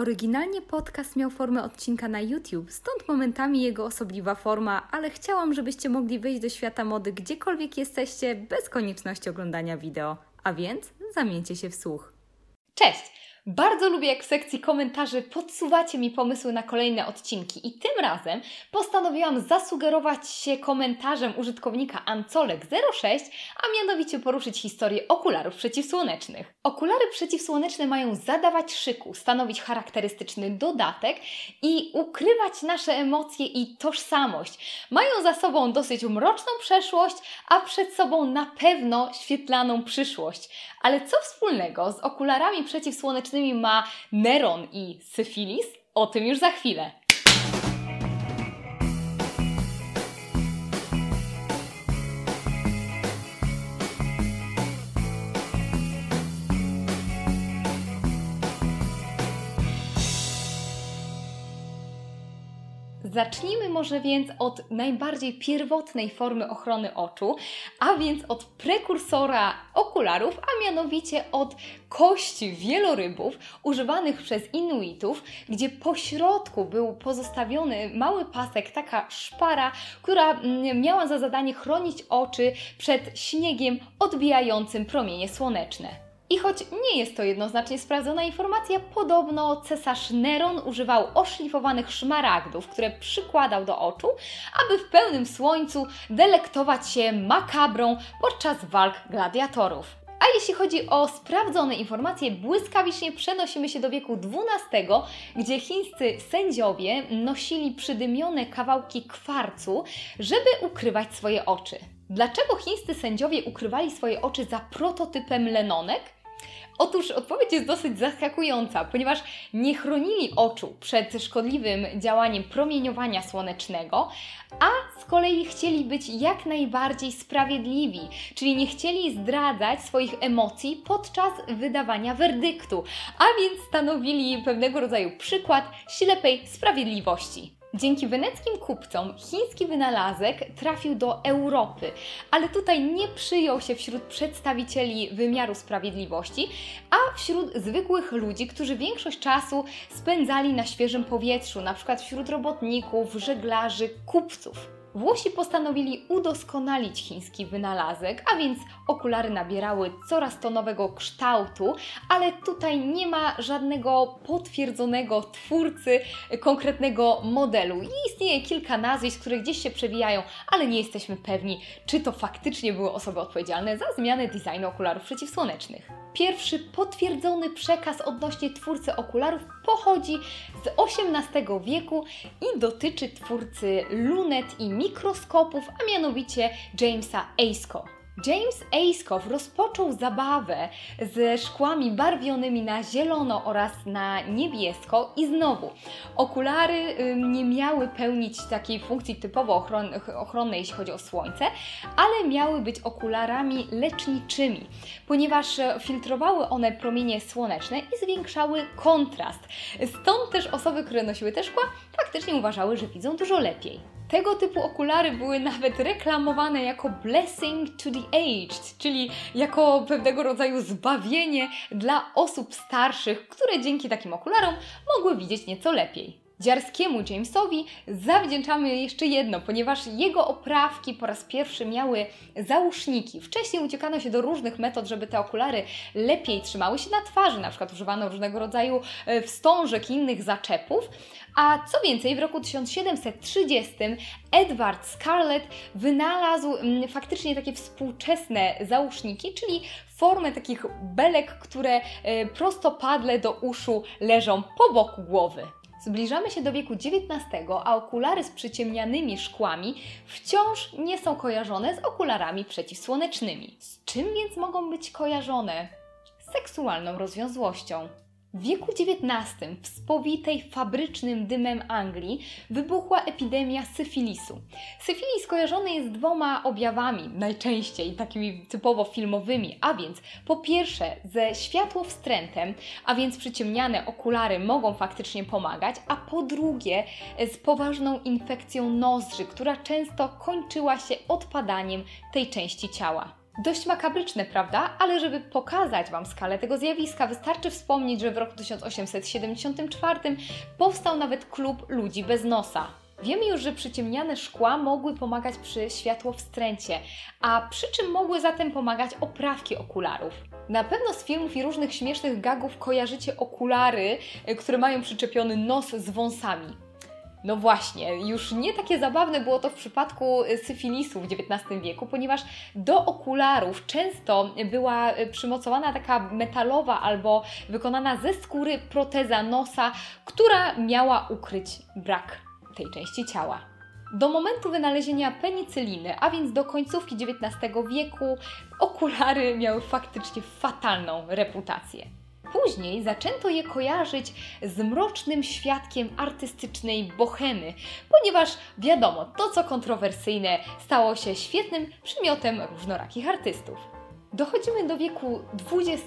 Oryginalnie podcast miał formę odcinka na YouTube, stąd momentami jego osobliwa forma, ale chciałam, żebyście mogli wejść do świata mody gdziekolwiek jesteście, bez konieczności oglądania wideo. A więc zamieńcie się w słuch. Cześć! Bardzo lubię, jak w sekcji komentarzy podsuwacie mi pomysły na kolejne odcinki i tym razem postanowiłam zasugerować się komentarzem użytkownika Ancolek06, a mianowicie poruszyć historię okularów przeciwsłonecznych. Okulary przeciwsłoneczne mają zadawać szyku, stanowić charakterystyczny dodatek i ukrywać nasze emocje i tożsamość. Mają za sobą dosyć mroczną przeszłość, a przed sobą na pewno świetlaną przyszłość. Ale co wspólnego z okularami przeciwsłonecznymi ma Neron i syfilis? O tym już za chwilę. Zacznijmy może więc od najbardziej pierwotnej formy ochrony oczu, a więc od prekursora okularów, a mianowicie od kości wielorybów używanych przez Inuitów, gdzie po środku był pozostawiony mały pasek, taka szpara, która mm, miała za zadanie chronić oczy przed śniegiem odbijającym promienie słoneczne. I choć nie jest to jednoznacznie sprawdzona informacja, podobno cesarz Neron używał oszlifowanych szmaragdów, które przykładał do oczu, aby w pełnym słońcu delektować się makabrą podczas walk gladiatorów. A jeśli chodzi o sprawdzone informacje, błyskawicznie przenosimy się do wieku XII, gdzie chińscy sędziowie nosili przydymione kawałki kwarcu, żeby ukrywać swoje oczy. Dlaczego chińscy sędziowie ukrywali swoje oczy za prototypem lenonek? Otóż odpowiedź jest dosyć zaskakująca, ponieważ nie chronili oczu przed szkodliwym działaniem promieniowania słonecznego, a z kolei chcieli być jak najbardziej sprawiedliwi, czyli nie chcieli zdradzać swoich emocji podczas wydawania werdyktu, a więc stanowili pewnego rodzaju przykład ślepej sprawiedliwości. Dzięki weneckim kupcom chiński wynalazek trafił do Europy, ale tutaj nie przyjął się wśród przedstawicieli wymiaru sprawiedliwości, a wśród zwykłych ludzi, którzy większość czasu spędzali na świeżym powietrzu, na przykład wśród robotników, żeglarzy, kupców. Włosi postanowili udoskonalić chiński wynalazek, a więc okulary nabierały coraz to nowego kształtu, ale tutaj nie ma żadnego potwierdzonego twórcy konkretnego modelu. I istnieje kilka nazwisk, które gdzieś się przewijają, ale nie jesteśmy pewni, czy to faktycznie były osoby odpowiedzialne za zmianę designu okularów przeciwsłonecznych. Pierwszy potwierdzony przekaz odnośnie twórcy okularów pochodzi z XVIII wieku i dotyczy twórcy lunet i mikroskopów, a mianowicie Jamesa Ayscough. James Ayscough rozpoczął zabawę ze szkłami barwionymi na zielono oraz na niebiesko i znowu okulary nie miały pełnić takiej funkcji typowo ochron ochronnej, jeśli chodzi o słońce, ale miały być okularami leczniczymi, ponieważ e, filtrowały one promienie słoneczne i zwiększały kontrast. Stąd też osoby, które nosiły te szkła, faktycznie uważały, że widzą dużo lepiej. Tego typu okulary były nawet reklamowane jako blessing to the aged, czyli jako pewnego rodzaju zbawienie dla osób starszych, które dzięki takim okularom mogły widzieć nieco lepiej. Dziarskiemu Jamesowi zawdzięczamy jeszcze jedno, ponieważ jego oprawki po raz pierwszy miały załóżniki. Wcześniej uciekano się do różnych metod, żeby te okulary lepiej trzymały się na twarzy, na przykład używano różnego rodzaju e, wstążek i innych zaczepów. A co więcej, w roku 1730 Edward Scarlett wynalazł mm, faktycznie takie współczesne załóżniki, czyli formę takich belek, które e, prostopadle do uszu leżą po boku głowy. Zbliżamy się do wieku XIX, a okulary z przyciemnianymi szkłami wciąż nie są kojarzone z okularami przeciwsłonecznymi. Z czym więc mogą być kojarzone? Z seksualną rozwiązłością. W wieku XIX, w spowitej fabrycznym dymem Anglii, wybuchła epidemia syfilisu. Syfilis kojarzony jest dwoma objawami, najczęściej takimi typowo filmowymi, a więc po pierwsze ze światłowstrętem, a więc przyciemniane okulary mogą faktycznie pomagać, a po drugie z poważną infekcją nozdrzy, która często kończyła się odpadaniem tej części ciała. Dość makabryczne, prawda? Ale żeby pokazać Wam skalę tego zjawiska, wystarczy wspomnieć, że w roku 1874 powstał nawet klub ludzi bez nosa. Wiemy już, że przyciemniane szkła mogły pomagać przy światłowstręcie, a przy czym mogły zatem pomagać oprawki okularów. Na pewno z filmów i różnych śmiesznych gagów kojarzycie okulary, y, które mają przyczepiony nos z wąsami. No właśnie, już nie takie zabawne było to w przypadku y, syfilisu w XIX wieku, ponieważ do okularów często była y, przymocowana taka metalowa albo wykonana ze skóry proteza nosa, która miała ukryć brak tej części ciała. Do momentu wynalezienia penicyliny, a więc do końcówki XIX wieku, okulary miały faktycznie fatalną reputację. Później zaczęto je kojarzyć z mrocznym świadkiem artystycznej bohemy, ponieważ wiadomo, to co kontrowersyjne stało się świetnym przymiotem różnorakich artystów. Dochodzimy do wieku XX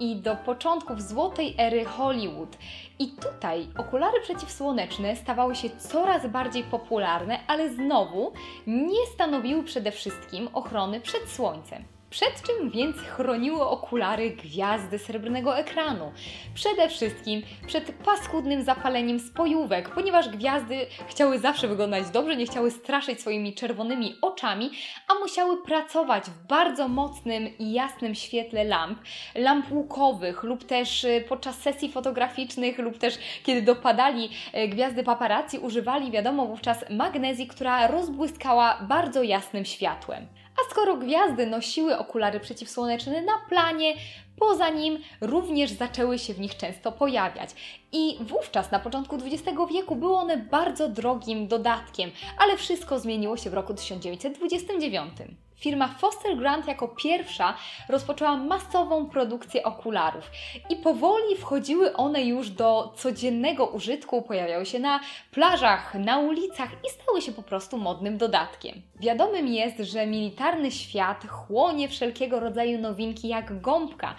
i do początków złotej ery Hollywood. I tutaj okulary przeciwsłoneczne stawały się coraz bardziej popularne, ale znowu nie stanowiły przede wszystkim ochrony przed słońcem. Przed czym więc chroniły okulary gwiazdy srebrnego ekranu? Przede wszystkim przed paskudnym zapaleniem spojówek, ponieważ gwiazdy chciały zawsze wyglądać dobrze, nie chciały straszyć swoimi czerwonymi oczami, a musiały pracować w bardzo mocnym i jasnym świetle lamp, lamp łukowych lub też y, podczas sesji fotograficznych lub też kiedy dopadali y, gwiazdy paparazzi, używali wiadomo wówczas magnezji, która rozbłyskała bardzo jasnym światłem. A skoro gwiazdy nosiły okulary przeciwsłoneczne na planie, poza nim również zaczęły się w nich często pojawiać. I wówczas, na początku XX wieku, były one bardzo drogim dodatkiem, ale wszystko zmieniło się w roku 1929. Firma Foster Grant jako pierwsza rozpoczęła masową produkcję okularów i powoli wchodziły one już do codziennego użytku, pojawiały się na plażach, na ulicach i stały się po prostu modnym dodatkiem. Wiadomym jest, że militarny świat chłonie wszelkiego rodzaju nowinki jak gąbka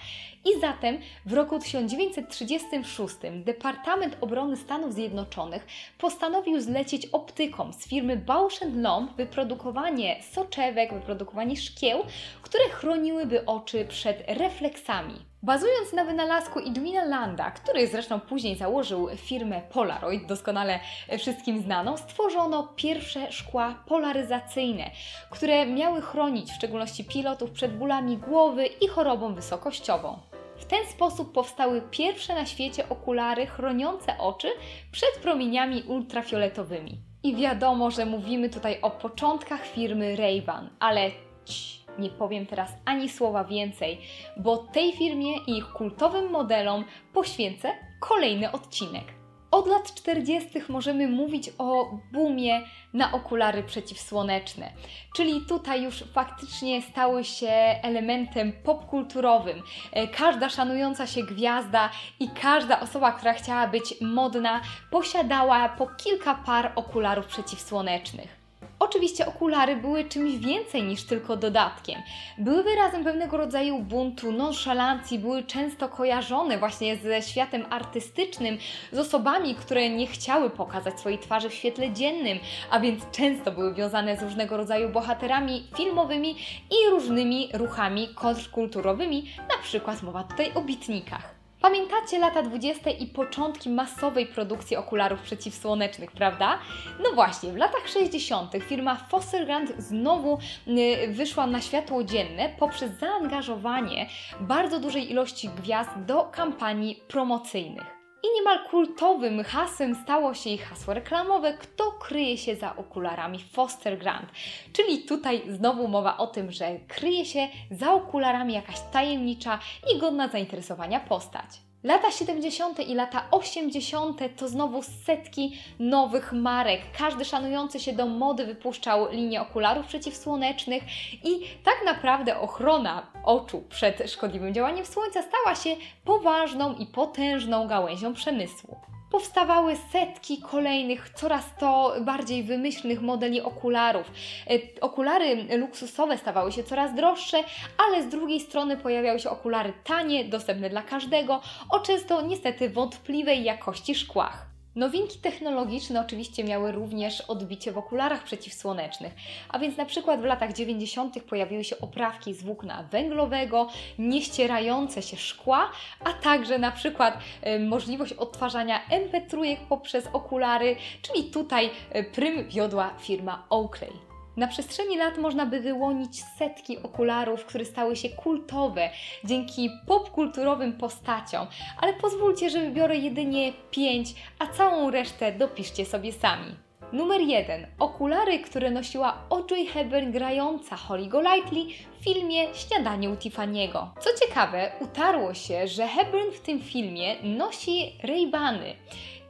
i zatem w roku 1936 Departament Obrony Stanów Zjednoczonych postanowił zlecić optykom z firmy Bausch Lomb wyprodukowanie soczewek, wyprodukowanie szkieł, które chroniłyby oczy przed refleksami. Bazując na wynalazku Edwina Landa, który zresztą później założył firmę Polaroid, doskonale wszystkim znaną, stworzono pierwsze szkła polaryzacyjne, które miały chronić w szczególności pilotów przed bólami głowy i chorobą wysokościową. W ten sposób powstały pierwsze na świecie okulary chroniące oczy przed promieniami ultrafioletowymi. I wiadomo, że mówimy tutaj o początkach firmy Ray-Ban, ale cii, nie powiem teraz ani słowa więcej, bo tej firmie i ich kultowym modelom poświęcę kolejny odcinek. Od lat 40. możemy mówić o boomie na okulary przeciwsłoneczne, czyli tutaj już faktycznie stały się elementem popkulturowym. E, każda szanująca się gwiazda i każda osoba, która chciała być modna, posiadała po kilka par okularów przeciwsłonecznych. Oczywiście okulary były czymś więcej niż tylko dodatkiem. Były wyrazem pewnego rodzaju buntu, nonszalancji, były często kojarzone właśnie ze światem artystycznym, z osobami, które nie chciały pokazać swojej twarzy w świetle dziennym, a więc często były wiązane z różnego rodzaju bohaterami filmowymi i różnymi ruchami kontrkulturowymi, na przykład mowa tutaj o bitnikach. Pamiętacie lata 20. i początki masowej produkcji okularów przeciwsłonecznych, prawda? No właśnie, w latach 60. firma Fossilgrand znowu y, wyszła na światło dzienne poprzez zaangażowanie bardzo dużej ilości gwiazd do kampanii promocyjnych. I niemal kultowym hasłem stało się ich hasło reklamowe, kto kryje się za okularami Foster Grant. Czyli tutaj znowu mowa o tym, że kryje się za okularami jakaś tajemnicza i godna zainteresowania postać. Lata 70. i lata 80. to znowu setki nowych marek. Każdy szanujący się do mody wypuszczał linię okularów przeciwsłonecznych i tak naprawdę ochrona oczu przed szkodliwym działaniem słońca stała się poważną i potężną gałęzią przemysłu powstawały setki kolejnych, coraz to bardziej wymyślnych modeli okularów. E, okulary luksusowe stawały się coraz droższe, ale z drugiej strony pojawiały się okulary tanie, dostępne dla każdego, o często niestety wątpliwej jakości szkłach. Nowinki technologiczne oczywiście miały również odbicie w okularach przeciwsłonecznych, a więc na przykład w latach 90. pojawiły się oprawki z włókna węglowego, nieścierające się szkła, a także na przykład e, możliwość odtwarzania MP3 poprzez okulary, czyli tutaj e, prym wiodła firma Oakley. Na przestrzeni lat można by wyłonić setki okularów, które stały się kultowe dzięki popkulturowym postaciom, ale pozwólcie, że wybiorę jedynie pięć, a całą resztę dopiszcie sobie sami. Numer 1. Okulary, które nosiła Audrey Hepburn grająca Holly Golightly w filmie Śniadanie u Tiffany'ego. Co ciekawe, utarło się, że Hepburn w tym filmie nosi Ray-Bany.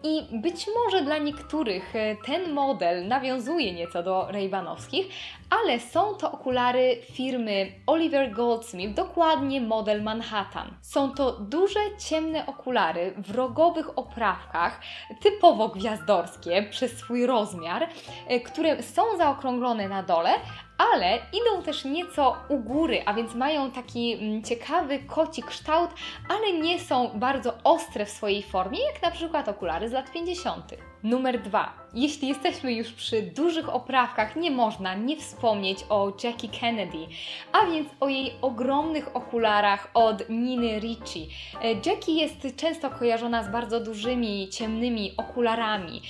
I być może dla niektórych e, ten model nawiązuje nieco do Ray-Banowskich, ale są to okulary firmy Oliver Goldsmith, dokładnie model Manhattan. Są to duże, ciemne okulary w rogowych oprawkach, typowo gwiazdorskie przez swój rozmiar, e, które są zaokrąglone na dole, ale idą też nieco u góry, a więc mają taki mm, ciekawy koci kształt, ale nie są bardzo ostre w swojej formie, jak na przykład okulary z lat 50. Numer dwa jeśli jesteśmy już przy dużych oprawkach, nie można nie wspomnieć o Jackie Kennedy, a więc o jej ogromnych okularach od Niny Ricci. E, Jackie jest często kojarzona z bardzo dużymi, ciemnymi okularami.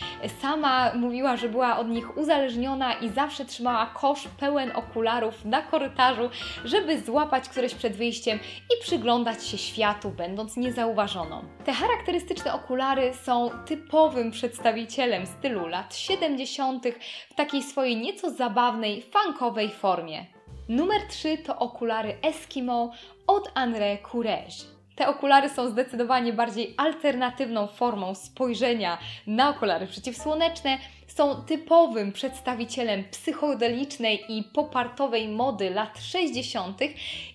Sama mówiła, że była od nich uzależniona i zawsze trzymała kosz pełen okularów na korytarzu, żeby złapać któreś przed wyjściem i przyglądać się światu, będąc niezauważoną. Te charakterystyczne okulary są typowym przedstawicielem stylu lat 70. w takiej swojej nieco zabawnej, funkowej formie. Numer 3 to okulary Eskimo od André Courage. Te okulary są zdecydowanie bardziej alternatywną formą spojrzenia na okulary przeciwsłoneczne, są typowym przedstawicielem psychodelicznej i popartowej mody lat 60.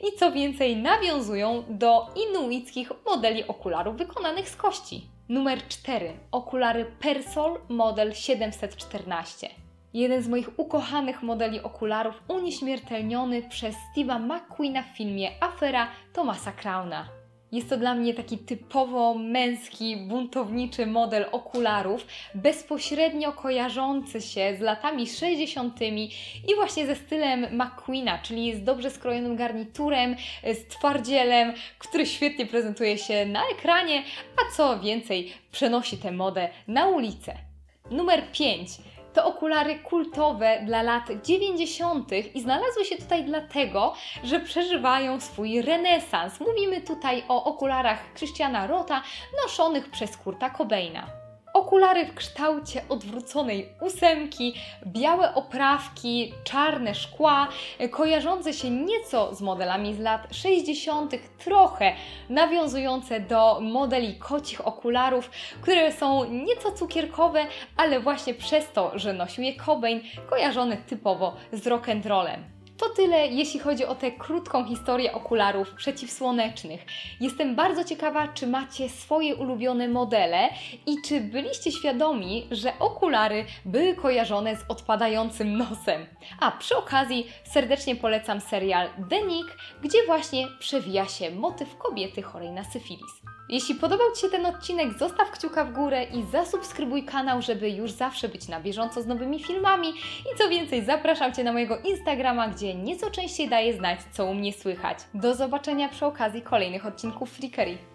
i co więcej nawiązują do inuickich modeli okularów wykonanych z kości. Numer 4. Okulary Persol model 714. Jeden z moich ukochanych modeli okularów unieśmiertelniony przez Steve'a McQueena w filmie Afera Thomasa Crowna. Jest to dla mnie taki typowo męski, buntowniczy model okularów, bezpośrednio kojarzący się z latami 60. i właśnie ze stylem McQueena, czyli z dobrze skrojonym garniturem, z twardzielem, który świetnie prezentuje się na ekranie, a co więcej, przenosi tę modę na ulicę. Numer 5 to okulary kultowe dla lat 90. i znalazły się tutaj dlatego, że przeżywają swój renesans. Mówimy tutaj o okularach Christiana Rota noszonych przez Kurta Cobaina. Okulary w kształcie odwróconej ósemki, białe oprawki, czarne szkła, kojarzące się nieco z modelami z lat 60., trochę nawiązujące do modeli kocich okularów, które są nieco cukierkowe, ale właśnie przez to, że nosił je Cobain, kojarzone typowo z rock'n'rollem. To tyle, jeśli chodzi o tę krótką historię okularów przeciwsłonecznych. Jestem bardzo ciekawa, czy macie swoje ulubione modele i czy byliście świadomi, że okulary były kojarzone z odpadającym nosem. A przy okazji serdecznie polecam serial Denik, gdzie właśnie przewija się motyw kobiety chorej na syfilis. Jeśli podobał Ci się ten odcinek, zostaw kciuka w górę i zasubskrybuj kanał, żeby już zawsze być na bieżąco z nowymi filmami. I co więcej, zapraszam Cię na mojego Instagrama, gdzie nieco częściej daję znać, co u mnie słychać. Do zobaczenia przy okazji kolejnych odcinków Freakery.